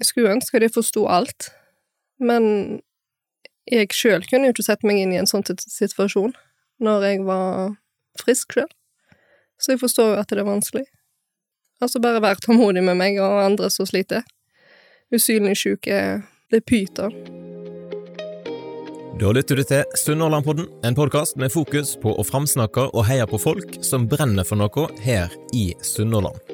Jeg skulle ønske de forsto alt, men jeg sjøl kunne jo ikke sett meg inn i en sånn situasjon når jeg var frisk sjøl. Så jeg forstår jo at det er vanskelig. Altså, bare vær tålmodig med meg og andre som sliter. Usynlig syke, det pyter. Da lytter du til Sunnhordlandpodden, en podkast med fokus på å framsnakke og heie på folk som brenner for noe her i Sunnhordland.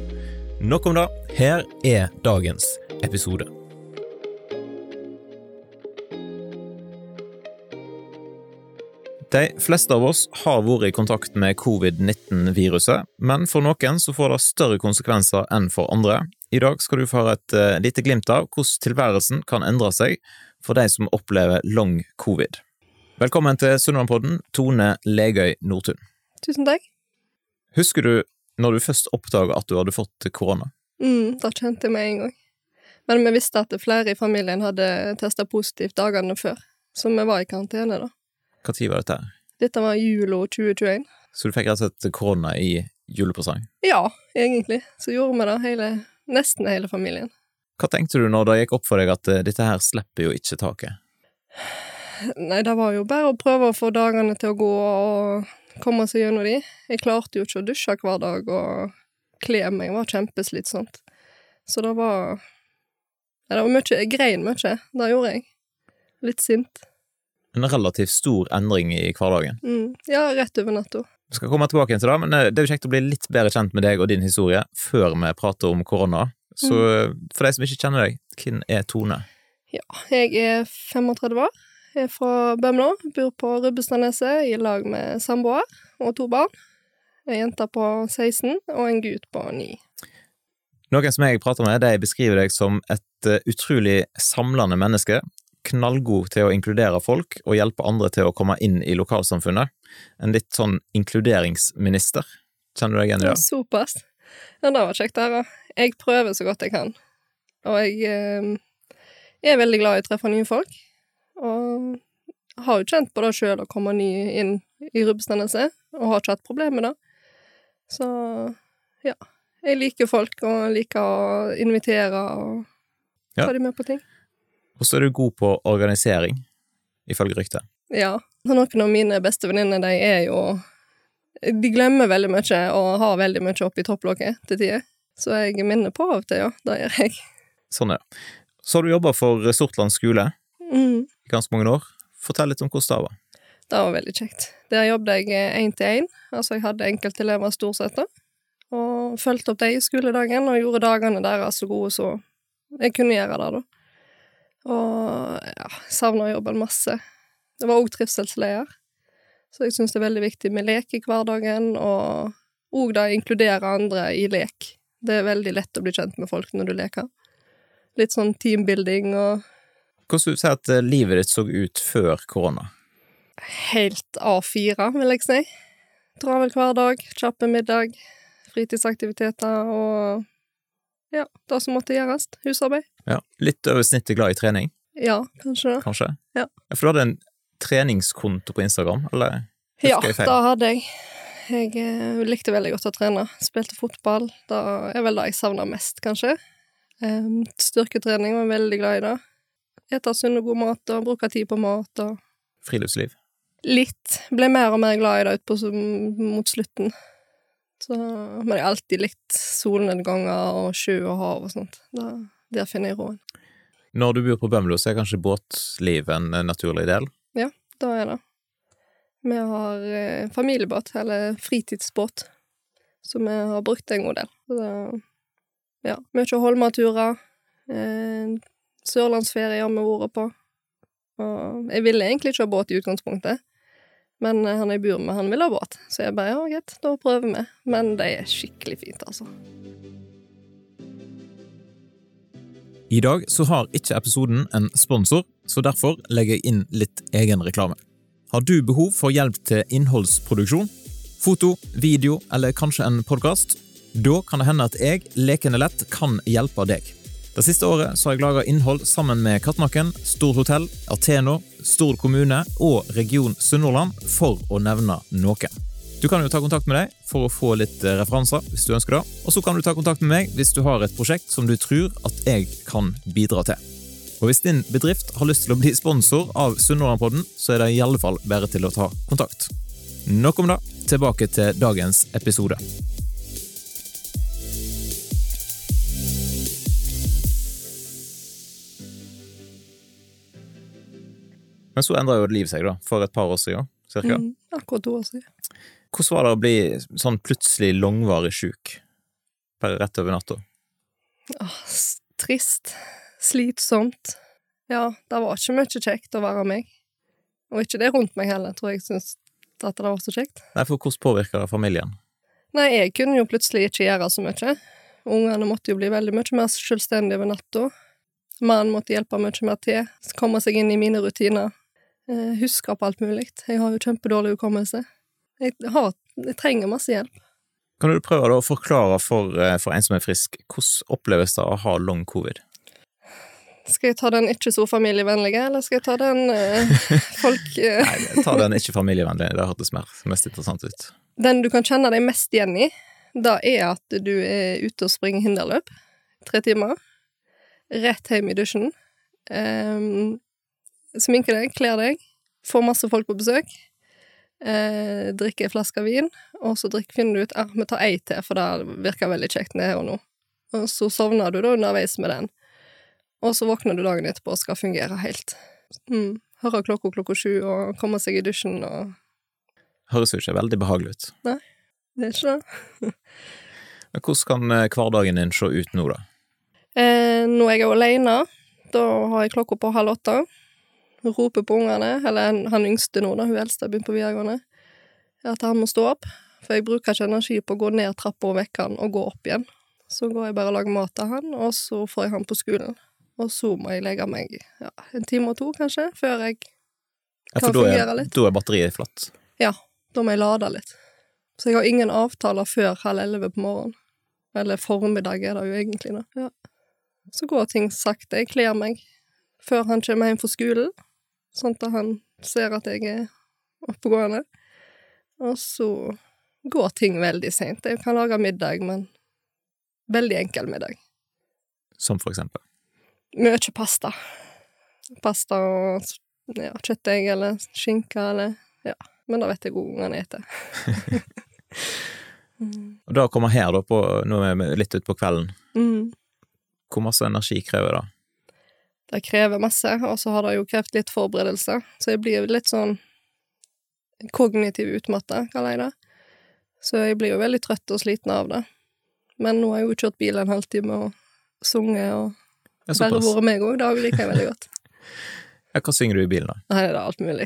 Nok om det. Her er dagens episode. De fleste av oss har vært i kontakt med covid-19-viruset, men for noen så får det større konsekvenser enn for andre. I dag skal du få høre et uh, lite glimt av hvordan tilværelsen kan endre seg for de som opplever long covid. Velkommen til Sunnmørpodden, Tone Legøy Nordtun. Tusen takk. Husker du når du først oppdaga at du hadde fått korona? Mm, da kjente jeg meg en gang. Men vi visste at flere i familien hadde testa positivt dagene før, så vi var i karantene da. Tid var dette? Dette var jula 2021. Så du fikk rett og slett korona i julepresang? Ja, egentlig. Så gjorde vi det hele, nesten hele familien. Hva tenkte du når det gikk opp for deg at eh, dette her slipper jo ikke taket? Nei, det var jo bare å prøve å få dagene til å gå og komme seg gjennom de. Jeg klarte jo ikke å dusje hver dag, og kle meg det var kjempeslitsomt. Så det var ja, det var mye Jeg grein mye. Det gjorde jeg. Litt sint. En relativt stor endring i hverdagen. Mm. Ja, rett over natta. Vi skal komme tilbake til det, men eh, det er jo kjekt å bli litt bedre kjent med deg og din historie før vi prater om korona. Så mm. for de som ikke kjenner deg, hvem er Tone? Ja, jeg er 35 år. Jeg er fra Bømlo. Bor på Rubbestadneset i lag med samboer og to barn. Ei jente på 16 og en gutt på 9. Noen som jeg prater med, de beskriver deg som et uh, utrolig samlende menneske. Knallgod til å inkludere folk og hjelpe andre til å komme inn i lokalsamfunnet. En litt sånn inkluderingsminister. Kjenner du deg igjen i det? Såpass. Ja, det var kjekt å høre. Jeg prøver så godt jeg kan. Og jeg eh, er veldig glad i å treffe nye folk. Og har jo kjent på det sjøl å komme ny inn i rubbestendelse, og har ikke hatt problemer med det. Så ja. Jeg liker folk, og liker å invitere og ta ja. dem med på ting. Og så er du god på organisering, ifølge ryktet. Ja. Noen av mine beste venninner, de er jo De glemmer veldig mye og har veldig mye oppi topplokket til tider. Så jeg minner på av og til, ja. Det gjør jeg. Sånn, ja. Så har du jobba for Sortland skole mm. Ganske mange år. Fortell litt om hvordan det var. Det var veldig kjekt. Der jobbet jeg én til én. Altså, jeg hadde enkeltelever stort sett, da. Og fulgte opp dem i skoledagen, og gjorde dagene deres så gode så jeg kunne gjøre det, da. Og ja, savna jobben masse. Det var òg trivselsleder, så jeg syns det er veldig viktig med lek i hverdagen, og òg det å inkludere andre i lek. Det er veldig lett å bli kjent med folk når du leker. Litt sånn teambuilding og Hvordan vil du si at eh, livet ditt så ut før korona? Helt A4, vil jeg si. Travel hver dag, kjappe middag, fritidsaktiviteter og ja, det som måtte gjøres. Husarbeid. Ja, Litt over snittet glad i trening? Ja, kanskje det. Kanskje? Ja. For du hadde en treningskonto på Instagram, eller? Ja, det hadde jeg. Jeg eh, likte veldig godt å trene. Spilte fotball. Det er vel det jeg savner mest, kanskje. Um, styrketrening var jeg veldig glad i det. Ete sunn og god mat og bruke tid på mat og Friluftsliv? Litt. Ble mer og mer glad i det utpå mot slutten. Så, men jeg har alltid likt solnedganger og sjø og hav og sånt. Da, der finner jeg roen. Når du bor på Bømlo, så er kanskje båtliv en naturlig del? Ja, da er det. Vi har eh, familiebåt, eller fritidsbåt, som vi har brukt en god del. Så ja, mye Holmaturer. Eh, Sørlandsferie har vi vært på. Og jeg ville egentlig ikke ha båt i utgangspunktet, men han jeg bor med, han vil ha båt. Så jeg bare ja, greit, da prøver vi. Men det er skikkelig fint, altså. I dag så har ikke episoden en sponsor, så derfor legger jeg inn litt egen reklame. Har du behov for hjelp til innholdsproduksjon? Foto, video eller kanskje en podkast? Da kan det hende at jeg, lekende lett, kan hjelpe deg. Det siste året har jeg laga innhold sammen med Kattmakken, Stord hotell, Ateno, Stord kommune og Region Sunnhordland, for å nevne noen. Du kan jo ta kontakt med deg for å få litt eh, referanser, hvis du ønsker det. Og så kan du ta kontakt med meg hvis du har et prosjekt som du tror at jeg kan bidra til. Og hvis din bedrift har lyst til å bli sponsor av Sunnhordlandpodden, så er det i alle fall bare til å ta kontakt. Nok om det. Tilbake til dagens episode. Men så endra jo livet seg, da, for et par år siden, cirka. Mm, akkurat to år siden. Hvordan var det å bli sånn plutselig langvarig sjuk? Bare rett over natta? Åh, trist. Slitsomt. Ja, det var ikke mye kjekt å være meg. Og ikke det rundt meg heller, tror jeg syntes at det var så kjekt. Nei, for hvordan påvirker det familien? Nei, jeg kunne jo plutselig ikke gjøre så mye. Ungene måtte jo bli veldig mye mer selvstendige over natta. Mannen måtte hjelpe mye mer til, komme seg inn i mine rutiner. Eh, huske på alt mulig. Jeg har jo kjempedårlig hukommelse. Jeg, har, jeg trenger masse hjelp. Kan du prøve å forklare for, eh, for en som er frisk, hvordan oppleves det å ha long covid? Skal jeg ta den ikke så familievennlige, eller skal jeg ta den eh, folk eh, Nei, ta den ikke familievennlige, det hørtes mest interessant ut. Den du kan kjenne deg mest igjen i, da er at du er ute og springer hinderløp tre timer. Rett hjem i dusjen. Um, sminker deg, kler deg. Får masse folk på besøk. Eh, drikker en flaske vin, og så drikker, finner du ut at ah, vi tar ei til, for det virker veldig kjekt nede og nå. Og så sovner du da underveis med den. Og så våkner du dagen etterpå og skal fungere helt. Mm. Hører klokka klokka sju og kommer seg i dusjen og Høres jo ikke veldig behagelig ut. Nei, Det er ikke det. Men hvordan kan eh, hverdagen din se ut nå, da? Eh, er jeg alene. Da har jeg klokka på halv åtte. Roper på ungene, eller han, yngste nå, da, hun eldste har begynt på videregående, at han må stå opp. For jeg bruker ikke energi på å gå ned trappa og vekke han og gå opp igjen. Så går jeg bare og lager mat til han, og så får jeg han på skolen. Og så må jeg legge meg ja, en time og to, kanskje, før jeg Ja, Kan er, fungere litt. da er batteriet flatt. Da må jeg lade litt. Så jeg har ingen avtaler før halv elleve på morgenen. Eller formiddag er det jo egentlig, da. Ja. Så går ting sakte. Jeg kler meg før han kommer hjem fra skolen, sånn at han ser at jeg er oppegående. Og så går ting veldig seint. Jeg kan lage middag, men veldig enkel middag. Som for eksempel. Mye pasta. Pasta og ja, kjøttdeig eller skinke eller Ja. Men det vet jeg hvor ungene spiser. mm. Og da kommer her, da, på, nå er vi litt utpå kvelden. Mm. Hvor masse energi krever det? Det krever masse, og så har det jo krevd litt forberedelse, så jeg blir litt sånn kognitiv utmatta, kaller jeg det. Så jeg blir jo veldig trøtt og sliten av det. Men nå har jeg jo kjørt bil en halvtime og sunget, og bare vært meg òg. Det liker jeg veldig godt. Ja, hva synger du i bilen, da? Nei, det er alt mulig.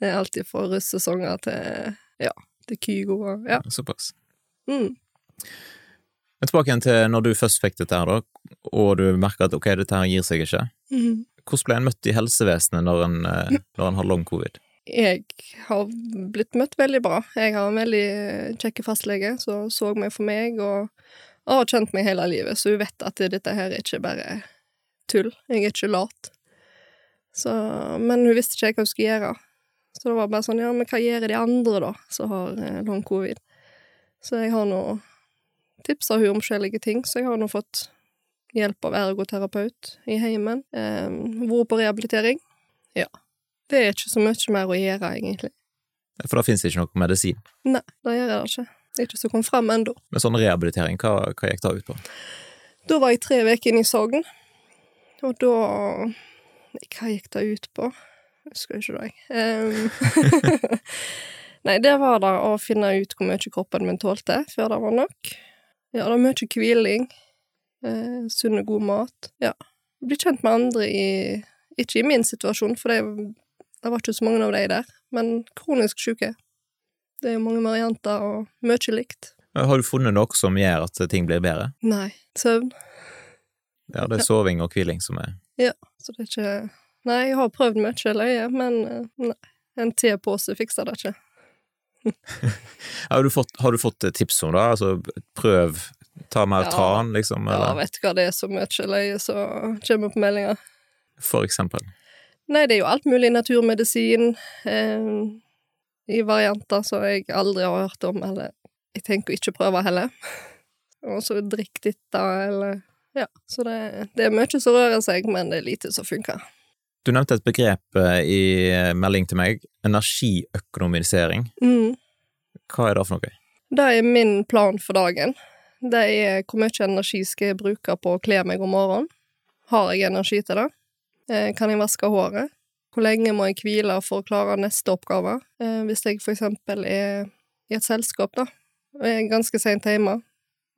Det er alltid fra russesanger til ja, til Kygo og ja. Såpass. Mm. Men tilbake igjen til når du først fikk dette her, da, og du merker at ok, dette her gir seg ikke. Mm. Hvordan ble en møtt i helsevesenet når en, eh, når en har long covid? Jeg har blitt møtt veldig bra. Jeg har en veldig kjekk fastlege som så meg for meg, og har kjent meg hele livet, så hun vet at dette her er ikke bare tull. Jeg er ikke lat. Så, men hun visste ikke hva hun skulle gjøre. Så det var bare sånn, ja, men hva gjør de andre, da, som har eh, long covid? Så jeg har nå tipsa hun om forskjellige ting, så jeg har nå fått hjelp av ergoterapeut i heimen. Eh, vært på rehabilitering. Ja. Det er ikke så mye mer å gjøre, egentlig. For da finnes det ikke noe medisin. Nei, det gjør jeg ikke. Det er ikke som kom fram ennå. Men sånn rehabilitering, hva, hva gikk det ut på? Da var jeg tre uker inne i Sogn, og da hva gikk det ut på? Jeg husker ikke det, jeg. Um, Nei, det var da å finne ut hvor mye kroppen min tålte, før det var nok. Ja, det var mye hviling. Eh, sunn og god mat. Ja. Bli kjent med andre i Ikke i min situasjon, for det, det var ikke så mange av de der, men kronisk syke. Det er jo mange varianter, og mye likt. Har du funnet noe som gjør at ting blir bedre? Nei. Søvn. Ja, det er soving og hviling som er Ja, Så det er ikke Nei, jeg har prøvd mye løye, men eh, nei. En tepose fikser det ikke. Har du fått, har du fått tips om det? Altså, prøv, ta mer Ja. tran, liksom? Ja, vet du hva, det er så mye løye som kommer på meldinger. for eksempel? Nei, det er jo alt mulig naturmedisin eh, i varianter som jeg aldri har hørt om, eller jeg tenker ikke prøve heller. Og så drikk dette, eller Ja, så det, det er mye som rører seg, men det er lite som funker. Du nevnte et begrep eh, i melding til meg, energiøkonomisering. Mm. Hva er det for noe? Det er min plan for dagen. Det er hvor mye energi skal jeg bruke på å kle meg om morgenen. Har jeg energi til det? Eh, Kan jeg vaske håret? Hvor lenge må jeg hvile for å klare neste oppgave? Eh, Hvis jeg for eksempel er i et selskap, da, og er ganske sent hjemme,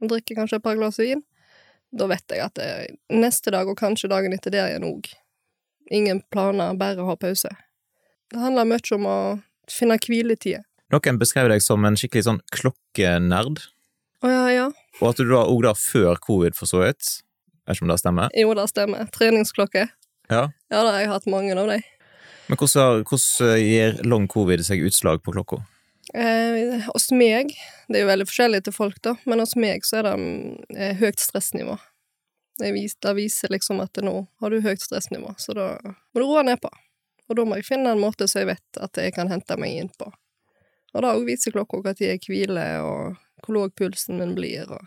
og drikker kanskje et par glass vin, da vet jeg at det, neste dag, og kanskje dagen etter der igjen òg, ingen planer, bare ha pause. Det handler mye om å finne hviletider. Noen beskrev deg som en skikkelig sånn klokkenerd, ja, ja. og at du da òg da før covid, for så vidt. Vet ikke om det stemmer? Jo, det stemmer. Treningsklokke. Ja. Ja, da har jeg hatt mange av dem. Men hvordan, hvordan gir long covid seg utslag på klokka? Eh, hos meg, det er jo veldig forskjellig til folk, da, men hos meg så er det eh, høyt stressnivå. Det, viser, det viser liksom at nå har du høyt stressnivå, så da må du roe ned på. Og da må jeg finne en måte så jeg vet at jeg kan hente meg inn på. Og da òg viser klokka når jeg hviler, og hvor lav pulsen min blir, og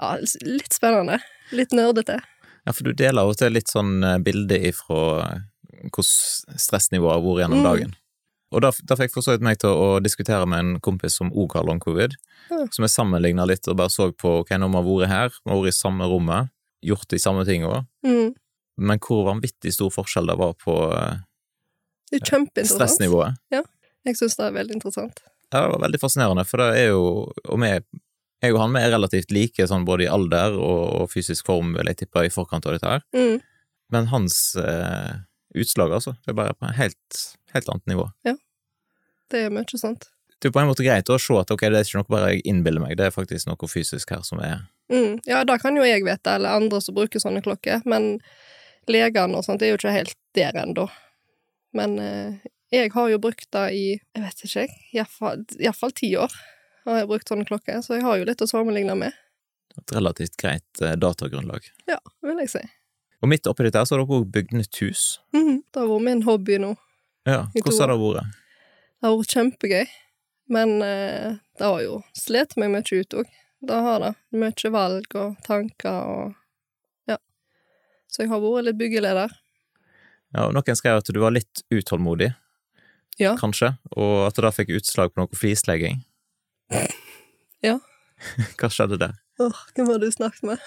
Ja, litt spennende. Litt nerdete. Ja, for du deler av og til litt sånn eh, bilde ifra hvordan stressnivået har vært gjennom Mm. dagen. Og da, da fikk for så vidt meg til å diskutere med en kompis som òg har long covid, mm. som jeg sammenligna litt og bare så på ok, nå har vært her, vi har vært i samme rommet, gjort de samme tinga, Mm. men hvor vanvittig stor forskjell det var på eh, stressnivået. Jeg syns det er veldig interessant. Ja, det var veldig fascinerende, for det er jo Og vi, jeg og han vi er relativt like sånn både i alder og, og fysisk form, vil jeg tippe, i forkant av dette her. Mm. Men hans eh, utslag, altså, det er bare på et helt, helt annet nivå. Det er mye sant. Det er på en måte greit å se at ok, det er ikke noe bare jeg innbiller meg, det er faktisk noe fysisk her som er Mm. Ja, det kan jo jeg vite, eller andre som bruker sånne klokker, men legene og sånt er jo ikke helt der ennå. Men eh, jeg har jo brukt det i, jeg vet ikke, iallfall ti år har jeg brukt sånne klokker, så jeg har jo litt å sammenligne med. et relativt greit eh, datagrunnlag. Ja, vil jeg si. Og midt oppi dette så har dere òg bygd nytt hus. Mhm. Det har vært min hobby nå. Ja, hvordan har det vært? Det har vært kjempegøy, men eh, det har jo slitt meg mye ut òg. Det har det. Mye valg og tanker og ja. Så jeg har vært litt byggeleder. Ja, og Noen skrev at du var litt utålmodig, Ja. kanskje, og at det da fikk utslag på noe flislegging. Ja. Hva skjedde der? Åh, hvem har du snakket med?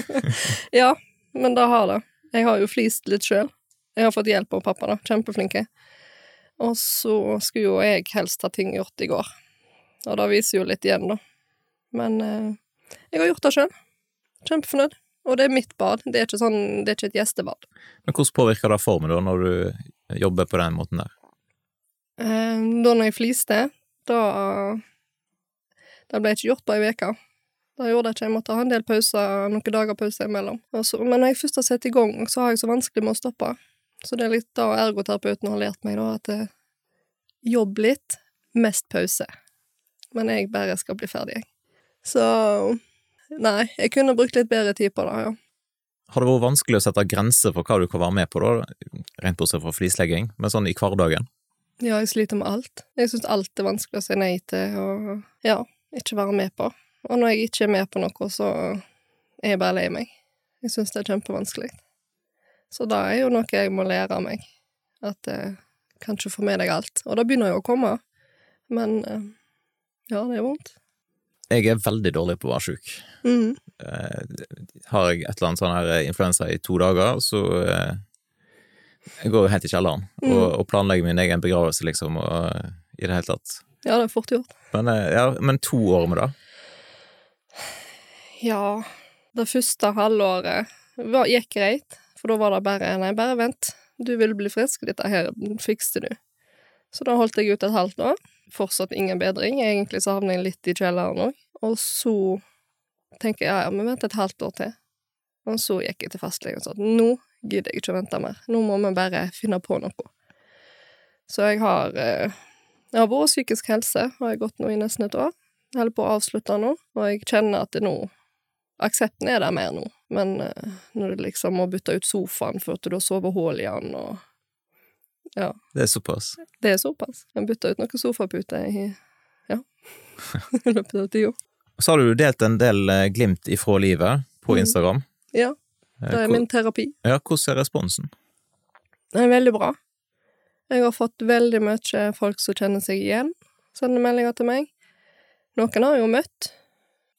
ja, men det har det. Jeg har jo flist litt sjøl. Jeg har fått hjelp av pappa, da. Kjempeflinke. Og så skulle jo jeg helst ha ting gjort i går. Og det viser jo litt igjen, da. Men eh, jeg har gjort det sjøl. Kjempefornøyd. Og det er mitt bad. Det er ikke sånn, det er ikke et gjestebad. Men hvordan påvirker det formen da, når du jobber på den måten der? Eh, da når jeg fliste, da Det ble ikke gjort på ei uke. Det gjorde jeg ikke. Jeg måtte ha en del pauser, noen dager pause imellom. Så- men når jeg først har satt i gang, så har jeg så vanskelig med å stoppe. Så det er litt da ergoterapeuten har lært meg, da, at eh, jobb litt, mest pause. Men jeg bare skal bli ferdig, jeg. Så Nei, jeg kunne brukt litt bedre tid på det, ja. Har det vært vanskelig å sette grenser for hva du kan være med på, da? Rent bortsett fra flislegging, men sånn i hverdagen? Ja, jeg sliter med alt. Jeg syns alt er vanskelig å si nei til, og ja, ikke være med på. Og når jeg ikke er med på noe, så er jeg bare lei meg. Jeg syns det er kjempevanskelig. Så det er jo noe jeg må lære av meg, at jeg kan ikke få med deg alt. Og det begynner jo å komme, men eh, ja, det er vondt. Jeg er veldig dårlig på å være sjuk. Eh, har jeg et eller annet sånn her influensa i to dager, så eh, jeg går jo helt i kjelleren Mm. og, og planlegger min egen begravelse, liksom, og eh, i det hele tatt. Ja, det er fort gjort. Men, eh, ja, men to år med det? Ja, det første halvåret var, gikk greit, for da var det bare Nei, bare vent, du vil bli frisk, dette her fikser du. Så da holdt jeg ut et halvt år. Fortsatt ingen bedring. Egentlig så havner jeg litt i kjelleren òg. Og så tenker jeg ja, ja, men vent et halvt år til. Og så gikk jeg til fastlegen og sa at nå gidder jeg ikke å vente mer. Nå må vi bare finne på noe. Så jeg har eh, Jeg har vært psykisk helse, har jeg gått nå i nesten et år. Jeg holder på å avslutte nå, og jeg kjenner at det nå Aksepten er der mer nå, men eh, når du liksom må bytte ut sofaen for at du har sovet hull i den, og Ja, Det er såpass. det er såpass. Jeg bytta ut noen sofaputer i Ja, i løpet av tida. Så har du delt en del eh, glimt ifra livet på Instagram. Instagram. Ja, Eh, det er min terapi. Ja, hvordan er responsen? Den er veldig bra. Jeg har fått veldig mye folk som kjenner seg igjen, sender meldinger til meg. Noen har jeg jo møtt.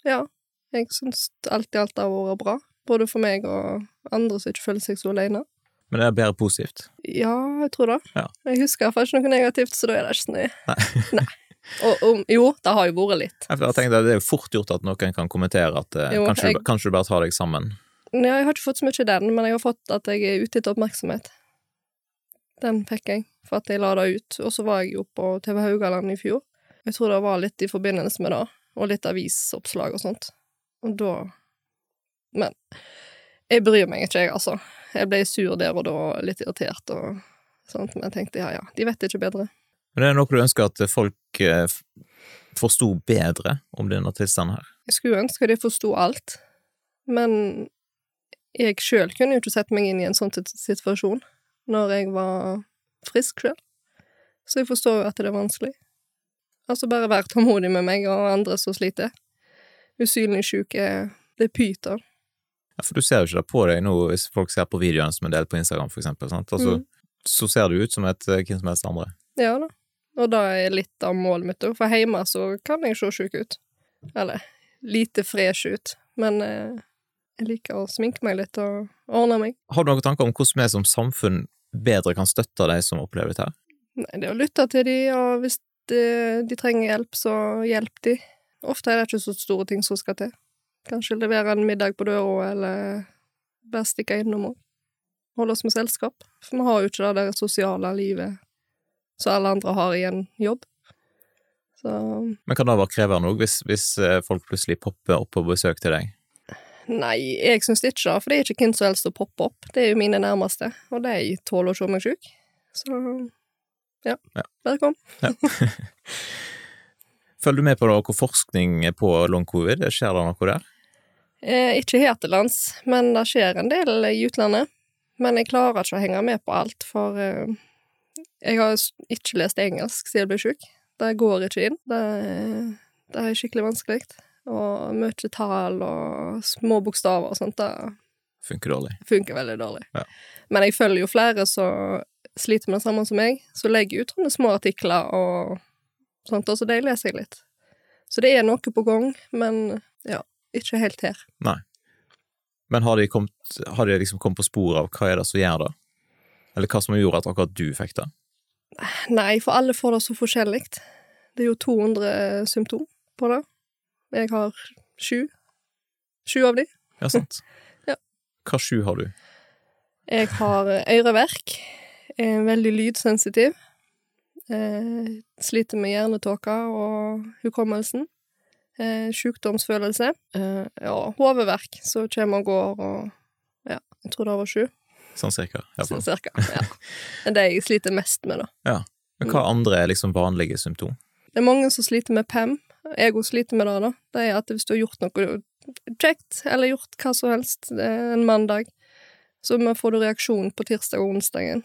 Ja, jeg syns alt i alt har vært bra. Både for meg og andre som ikke føler seg så alene. Men det er bedre positivt. Ja, jeg tror det. Ja. Jeg husker iallfall ikke noe negativt, så da er det ikke så nøye. Nei. Nei. Og, og jo, det har jo vært litt. Jeg tenkte, Det er jo fort gjort at noen kan kommentere at eh, Jo, kanskje, jeg- du, kanskje du bare tar deg sammen. Ja, jeg har ikke fått så mye den, men jeg har fått at jeg er ute etter oppmerksomhet. Den fikk jeg, for at jeg la det ut. Og så var jeg jo på TV Haugaland i fjor. Jeg tror det var litt i forbindelse med det, og litt avisoppslag og sånt. Og da Men jeg bryr meg ikke, jeg, altså. Jeg ble sur der og da, litt irritert og sånt, men jeg tenkte ja ja, de vet ikke bedre. Men det er noe du ønsker at folk eh, forsto bedre om denne tilstanden her? Jeg skulle ønske de forsto alt, men jeg sjøl kunne jo ikke sette meg inn i en sånn situasjon når jeg var frisk sjøl. Så jeg forstår jo at det er vanskelig. Altså, bare vær tålmodig med meg og andre som sliter. Usynlig det er pyter. Ja, for du ser jo ikke det på deg nå, hvis folk ser på videoene som er delt på Instagram, for eksempel. Sant? Altså, Mm. Så ser du ut som et eh, hvem som helst andre. Ja da. Og det er litt av målet mitt. For hjemme så kan jeg se sjuk ut. Eller lite fresh ut. Men eh, jeg liker å sminke meg litt og ordne meg. Har du noen tanker om hvordan vi som samfunn bedre kan støtte de som opplever dette? Nei, det er å lytte til de, og hvis de, de trenger hjelp, så hjelp de. Ofte er det ikke så store ting som skal til. Kanskje levere en middag på døra, eller bare stikke innom og holde oss med selskap. For vi har jo ikke det der sosiale livet som alle andre har i en jobb. Så Men kan det være krevende òg, hvis, hvis eh, folk plutselig popper opp på besøk til deg? Nei, jeg syns ikke det, for det er ikke hvem som helst som popper opp. Det er jo mine nærmeste, og de tåler å se meg sjuk. Så ja, Ja. bare Ja. Følger du med på noe forskning på long covid? Skjer det noe der? Eh, ikke her til lands, men det skjer en del i utlandet. Men jeg klarer ikke å henge med på alt, for eh, jeg har ikke lest engelsk siden jeg ble sjuk. Det går ikke inn. Det, det er skikkelig vanskelig. Og mye tall og små bokstaver og sånt, det Funker dårlig. funker veldig dårlig. Ja. Men jeg følger jo flere som sliter med det samme som meg, som legger ut sånne små artikler og sånt, og så de leser jeg litt. Så det er noe på gang, men ja, ikke helt her. Nei. Men har de, kommet, har de liksom kommet på sporet av hva er det som gjør det? Eller hva som gjorde at akkurat du fikk det? Nei, for alle får det så forskjellig. Det er jo 200 symptom på det. Jeg har sju. Sju av de. Ja, sant? Ja. Hva sju har du? Jeg har øreverk. Er veldig lydsensitiv. Jeg sliter med hjernetåka og hukommelsen. Eh, Sjukdomsfølelse. Eh, ja, hodeverk, så kommer og går og Ja, jeg tror det var sju, Sånn cirka. sånn cirka. Ja. Det er det jeg sliter mest med, da. Ja. Men hva andre er liksom vanlige symptom? Det er mange som sliter med PEM. Også sliter med det, da. Det er at hvis du har gjort noe kjekt, eller gjort hva som helst eh, en mandag, så får du reaksjon på tirsdag og onsdagen.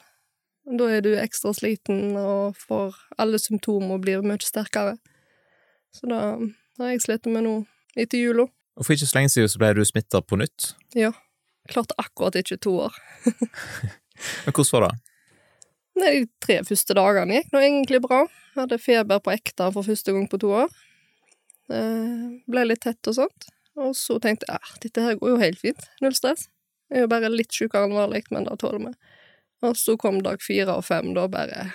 Da er du ekstra sliten og får alle symptomer og blir mye sterkere. Så da har jeg slitt med nå etter jula. Og For ikke så lenge siden så ble du smitta på nytt. Ja. Klarte akkurat ikke to år. Men hvordan var det? Nei, de tre første dagene gikk nå egentlig bra. Jeg Hadde feber på ekte for første gang på to år. Eh, ble litt tett og sånt. Og så tenkte jeg at dette her går jo helt fint. Null stress. Jeg er jo bare litt sjukere enn vanlig, men det tåler vi. Og så kom dag fire og fem, da bare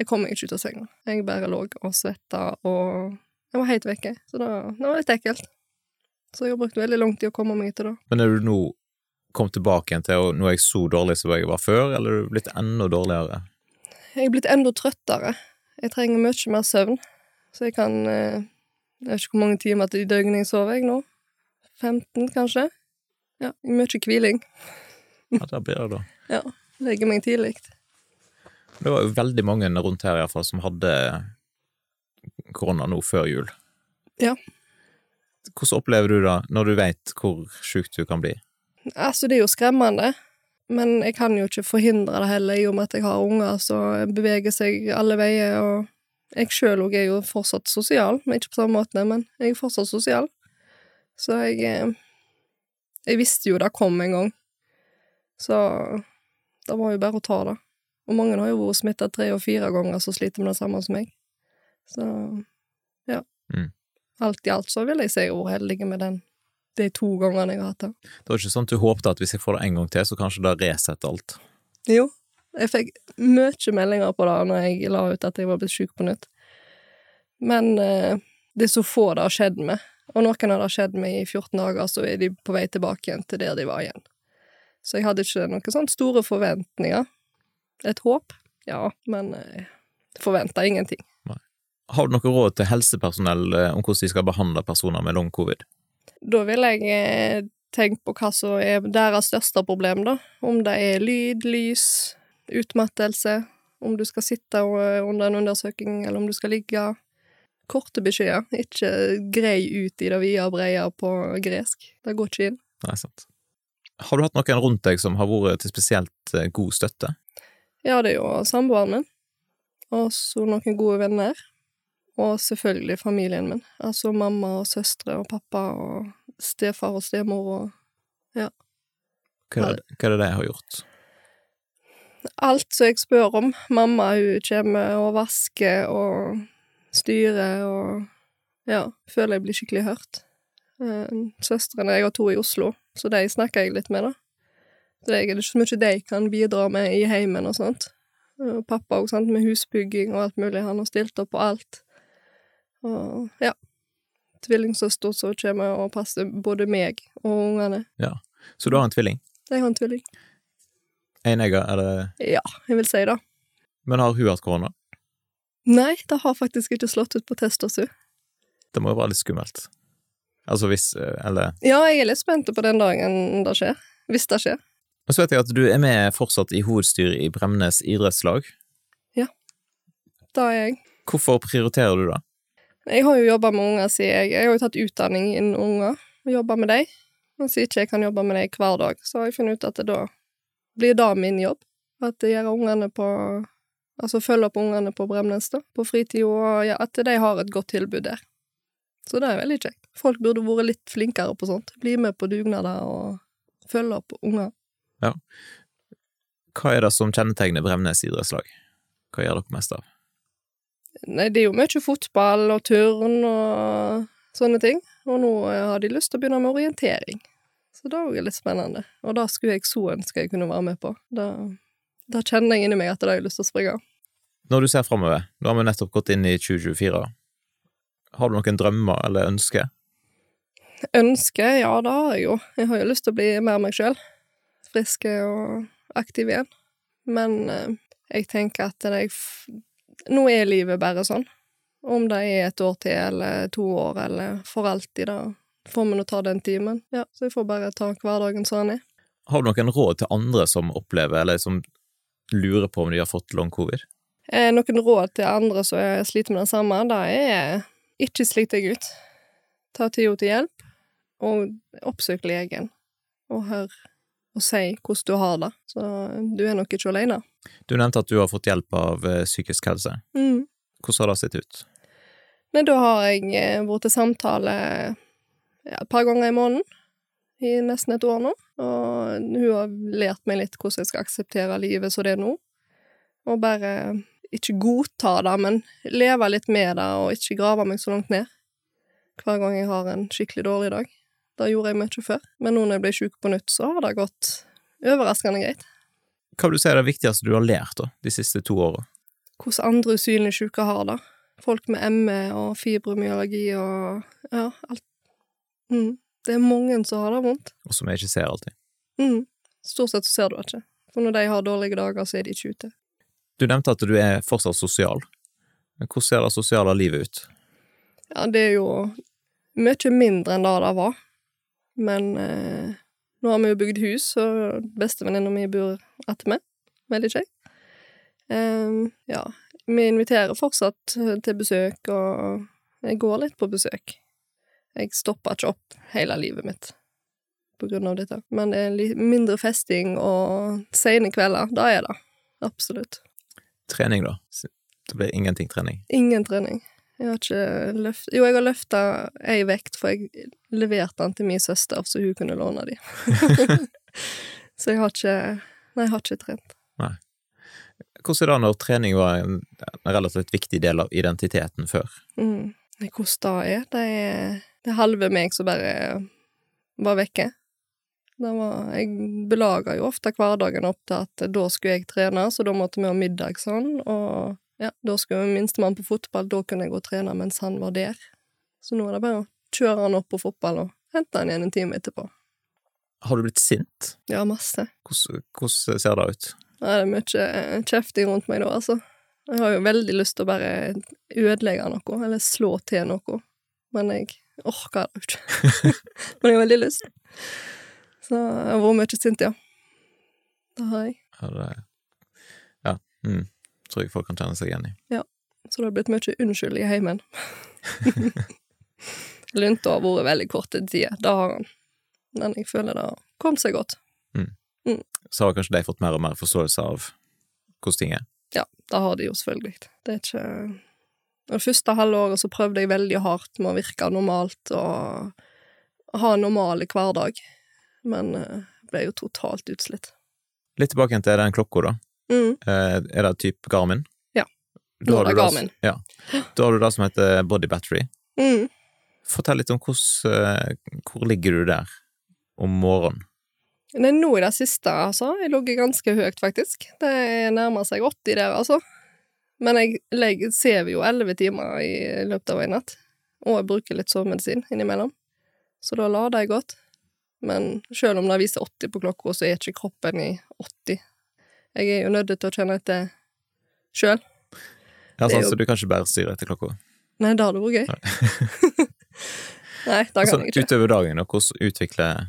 Jeg kom meg ikke ut av senga. Jeg bare lå og svetta, og jeg var helt vekke. Så da, det var litt ekkelt. Så jeg har brukt veldig lang tid å komme meg etter det. Men er du nå kommet tilbake igjen til og nå er jeg så dårlig som jeg var før, eller er du blitt enda dårligere? Jeg er blitt enda trøttere. Jeg trenger mye mer søvn. Så jeg kan eh, Jeg vet ikke hvor mange timer i døgnet jeg sover jeg nå. 15, kanskje? Ja, mye hviling. Ja, der blir det da. Ja. Legger meg tidlig. Det var jo veldig mange rundt her i hvert fall som hadde korona nå før jul. Ja. Hvordan opplever du det, når du vet hvor sjukt du kan bli? Altså, det er jo skremmende, men jeg kan jo ikke forhindre det heller, i og med at jeg har unger som beveger seg alle veier, og jeg sjøl òg er jo fortsatt sosial, men ikke på samme måte, men jeg er fortsatt sosial. Så jeg eh, Jeg visste jo det kom en gang, så det var jo bare å ta det. Og mange har jo vært smitta tre og fire ganger som sliter med det samme som meg. Så ja. Mm. Alt i alt så vil jeg si jeg har vært heldig med den de to gangene jeg har hatt det. Det var ikke sånn at du håpte at hvis jeg får det en gang til, så kanskje det resetter alt? Jo, jeg fikk mye meldinger på det når jeg la ut at jeg var blitt syk på nytt. Men eh, det er så få det har skjedd med, og noen har det skjedd med i 14 dager, så er de på vei tilbake igjen til der de var igjen. Så jeg hadde ikke noen sånne store forventninger. Et håp, ja, men eh, forventa ingenting. Har du noe råd til helsepersonell eh, om hvordan de skal behandle personer med long covid? Da vil jeg eh, tenke på hva som er deres største problem, da. Om det er lyd, lys, utmattelse, om du skal sitte under en undersøking, eller om du skal ligge. Korte beskjeder, ikke grei ut i det vide og breie på gresk. Det går ikke inn. Nei, sant. Har du hatt noen rundt deg som har vært til spesielt eh, god støtte? Ja, det er jo samboeren min, og så noen gode venner. Og selvfølgelig familien min. Altså mamma og søstre og pappa og stefar og stemor og Hva er det, hva er det de har gjort? Alt som jeg spør om. Mamma hun kommer og vasker og styrer og ja, føler jeg blir skikkelig hørt. Eh, Søstrene Jeg har to i Oslo, så de snakker jeg litt med, da. Så det er ikke så mye de kan bidra med i heimen og sånt. Og pappa òg, sant, med husbygging og alt mulig. Han har stilt opp på alt. Og ja. Tvillingsøster som kommer og passer både meg og ungene. Ja. Så du har en tvilling? Jeg har en tvilling. Enegga, eller Ja, jeg vil si det. Men har hun hatt korona? Nei, det har faktisk ikke slått ut på testa su. Det må jo være litt skummelt. Altså hvis eh, Eller Ja, jeg er litt spent på den dagen det skjer. Hvis det skjer. Og så vet jeg at du er med fortsatt i hovedstyret i Bremnes idrettslag. Ja, Det er jeg. Hvorfor prioriterer du det? Jeg har jo jobba med unger siden jeg Jeg har jo tatt utdanning innen unger og jobba med dem. Og siden ikke jeg kan jobbe med dem hver dag, så har jeg funnet ut at det da blir det min jobb. At jeg gjør ungene på Altså følge opp ungene på Bremnes, da, på fritida, og ja, at de har et godt tilbud der. Så det er veldig kjekt. Folk burde vært litt flinkere på sånt. Bli med på dugnader og følge opp unger. Hva er det som kjennetegner Bremnes idrettslag? Hva gjør dere mest av? Nei, det er jo mye fotball og turn og sånne ting. Og nå eh, har de lyst til å begynne med orientering. Så det er jo litt spennende. Og det skulle jeg så ønske jeg kunne være med på. Da, kjenner jeg inni meg at det har jeg lyst til å springe. Når du ser framover, nå har vi nettopp gått inn i 2024. Har du noen drømmer eller ønsker? Ønsker? ja, det har jeg jo. Jeg har jo lyst til å bli mer meg sjøl. Frisk og aktiv igjen. Men eh, jeg tenker at det er f Nå er livet bare sånn. Om det er et år til, eller to år, eller for alltid, da får vi nå ta den timen. Ja, så jeg får bare ta hverdagen som den er. Har du noen råd til andre som opplever, eller som lurer på om de har fått long covid? Eh, noen råd til andre som er- sliter med det samme, det er ikke slik deg ut. Ta tida til hjelp, og oppsøk legen. Og hør og si hvordan du har det. Så du er nok ikke alene. Du nevnte at du har fått hjelp av eh, psykisk helse. Mm. Hvordan har det sett ut? Nei, da har jeg eh, vært til samtale ja, et par ganger i måneden i nesten et år nå. Og hun har lært meg litt hvordan jeg skal akseptere livet som det er nå. Og bare ikke godta det, men leve litt med det, og ikke grave meg så langt ned. Hver gang jeg har en skikkelig dårlig dag. Det gjorde jeg mye før, men nå når jeg ble sjuk på nytt, så har det gått overraskende greit. Hva vil du si er det viktigste du har lært da, de siste to åra? Hvordan andre usynlige syke har det. Folk med ME og fibromyalgi og ja, alt. Mm. Det er mange som har det vondt. Og som jeg ikke ser alltid. Mm. Stort sett så ser du det ikke. For når de har dårlige dager, så er de ikke ute. Du nevnte at du er fortsatt sosial. Men hvordan ser det sosiale livet ut? Ja, det er jo mye mindre enn det det var. Men eh, Nå har vi jo bygd hus, og bestevenninna mi bor attmed. Veldig kjekt. Um, ja, vi inviterer fortsatt til besøk, og jeg går litt på besøk. Jeg stopper ikke opp hele livet mitt på grunn av dette. Men det er mindre festing og sene kvelder. Da er det. Absolutt. Trening, da? Det blir ingenting trening? Ingen trening. Jeg har ikke løft... Jo, jeg har løfta ei vekt, for jeg leverte den til min søster, så hun kunne låne de. så jeg har ikke Nei, jeg har ikke trent. Nei. Hvordan er det når trening var en relativt viktig del av identiteten før? Mm. Hvordan det er? Det er det halve meg som bare var vekke. Var, jeg belaga jo ofte hverdagen opp til at da skulle jeg trene, så da måtte vi ha middag sånn, og ja, da skulle minstemann på fotball, da kunne jeg gå og trene mens han var der. Så nå er det bare å kjøre han opp på fotball og hente han igjen en time etterpå. Har du blitt sint? Ja, masse. Hvordan, hvordan ser det ut? Ja, det er mye kjefting rundt meg da, altså. Jeg har jo veldig lyst til å bare ødelegge noe, eller slå til noe, men jeg orker det ikke. men jeg har veldig lyst. Så jeg har vært mye sint, ja. Det har jeg. Ja, det Ja. Mm. Tror jeg folk kan kjenne seg igjen i. Ja. Så det har blitt mye unnskyld i heimen. Lunta har vært veldig kort tida, det har han. Men jeg føler det har kommet seg godt. Mm. Mm. Så har kanskje de fått mer og mer forståelse av hvordan ting er? Ja, det har de jo selvfølgelig. Det er ikke Det første halvåret så prøvde jeg veldig hardt med å virke normalt og ha en normal hverdag, men jeg ble jo totalt utslitt. Litt tilbake til den klokka, da. Mm. Eh, er det type Garmin? Ja. Da har du det Garmin. Ja. Da har du det som heter body battery. Mm. Fortell litt om hvordan, eh, hvor ligger du der om morgenen? Er nå i det siste, altså. Jeg ligger ganske høyt, faktisk. Det nærmer seg 80 der, altså. Men jeg sover jo 11 timer i løpet av en natt. Og jeg bruker litt sovemedisin innimellom. Så da lader jeg godt. Men selv om det viser 80 på klokka, så er ikke kroppen i 80. Jeg er jo nødt til å kjenne etter sjøl. Ja, sånn, jo- Så du kan ikke bare styre etter klokka? Nei, det hadde vært gøy. Nei, det kan Altså, jeg ikke. utover dagen, og hvordan utvikler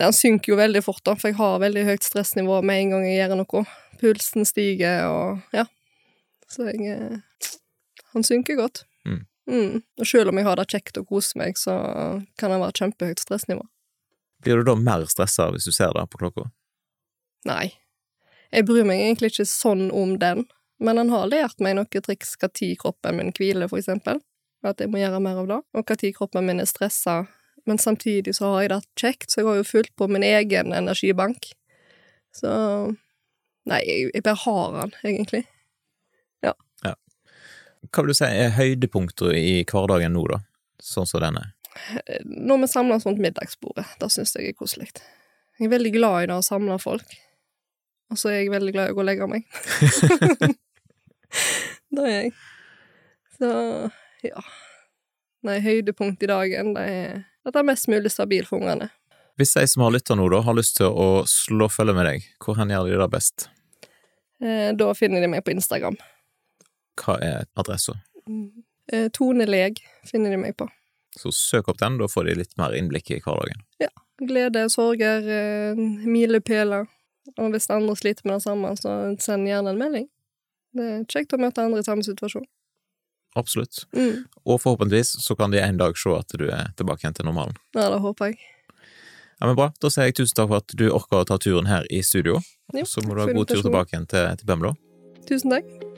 Den synker jo veldig fort, da, for jeg har veldig høyt stressnivå med en gang jeg gjør noe. Pulsen stiger, og ja. Så jeg eh, Han synker godt. Mm. Mm. Og selv om jeg har det kjekt og koser meg, så kan det være kjempehøyt stressnivå. Blir du da mer stressa hvis du ser det på klokka? Nei. Jeg bryr meg egentlig ikke sånn om den, men han har lært meg noen triks når kroppen min hviler, for eksempel. At jeg må gjøre mer av det, og når kroppen min er stressa. Men samtidig så har jeg det kjekt, så jeg har jo fulgt på min egen energibank. Så Nei, jeg, jeg bare har han, egentlig. Hva vil du si er høydepunkter i hverdagen nå, da? Sånn som den er? Når vi samles rundt middagsbordet, det syns jeg er koselig. Jeg er veldig glad i det å samle folk. Og så er jeg veldig glad i å gå og legge meg. det er jeg. Så ja. Nei, høydepunkt i dagen, det er at det er mest mulig stabil for ungene. Hvis de som har lytta nå, da, har lyst til å slå følge med deg, hvor hen gjør de det best? Eh, da finner de meg på Instagram. Hva er adressa? Eh, Tone Leg finner de meg på. Så søk opp den, da får de litt mer innblikk i hverdagen. Glede, sorger, eh, milepæler. Og hvis andre sliter med det samme, så send gjerne en melding. Det er kjekt å møte andre i samme situasjon. Absolutt. Mm. Og forhåpentligvis så kan de en dag se at du er tilbake igjen til normalen. Ja, det håper jeg. Ja, men Bra. Da sier jeg tusen takk for at du orka å ta turen her i studio. Jo, Så må du ha god tur tilbake igjen til, til Bømlo. Tusen takk.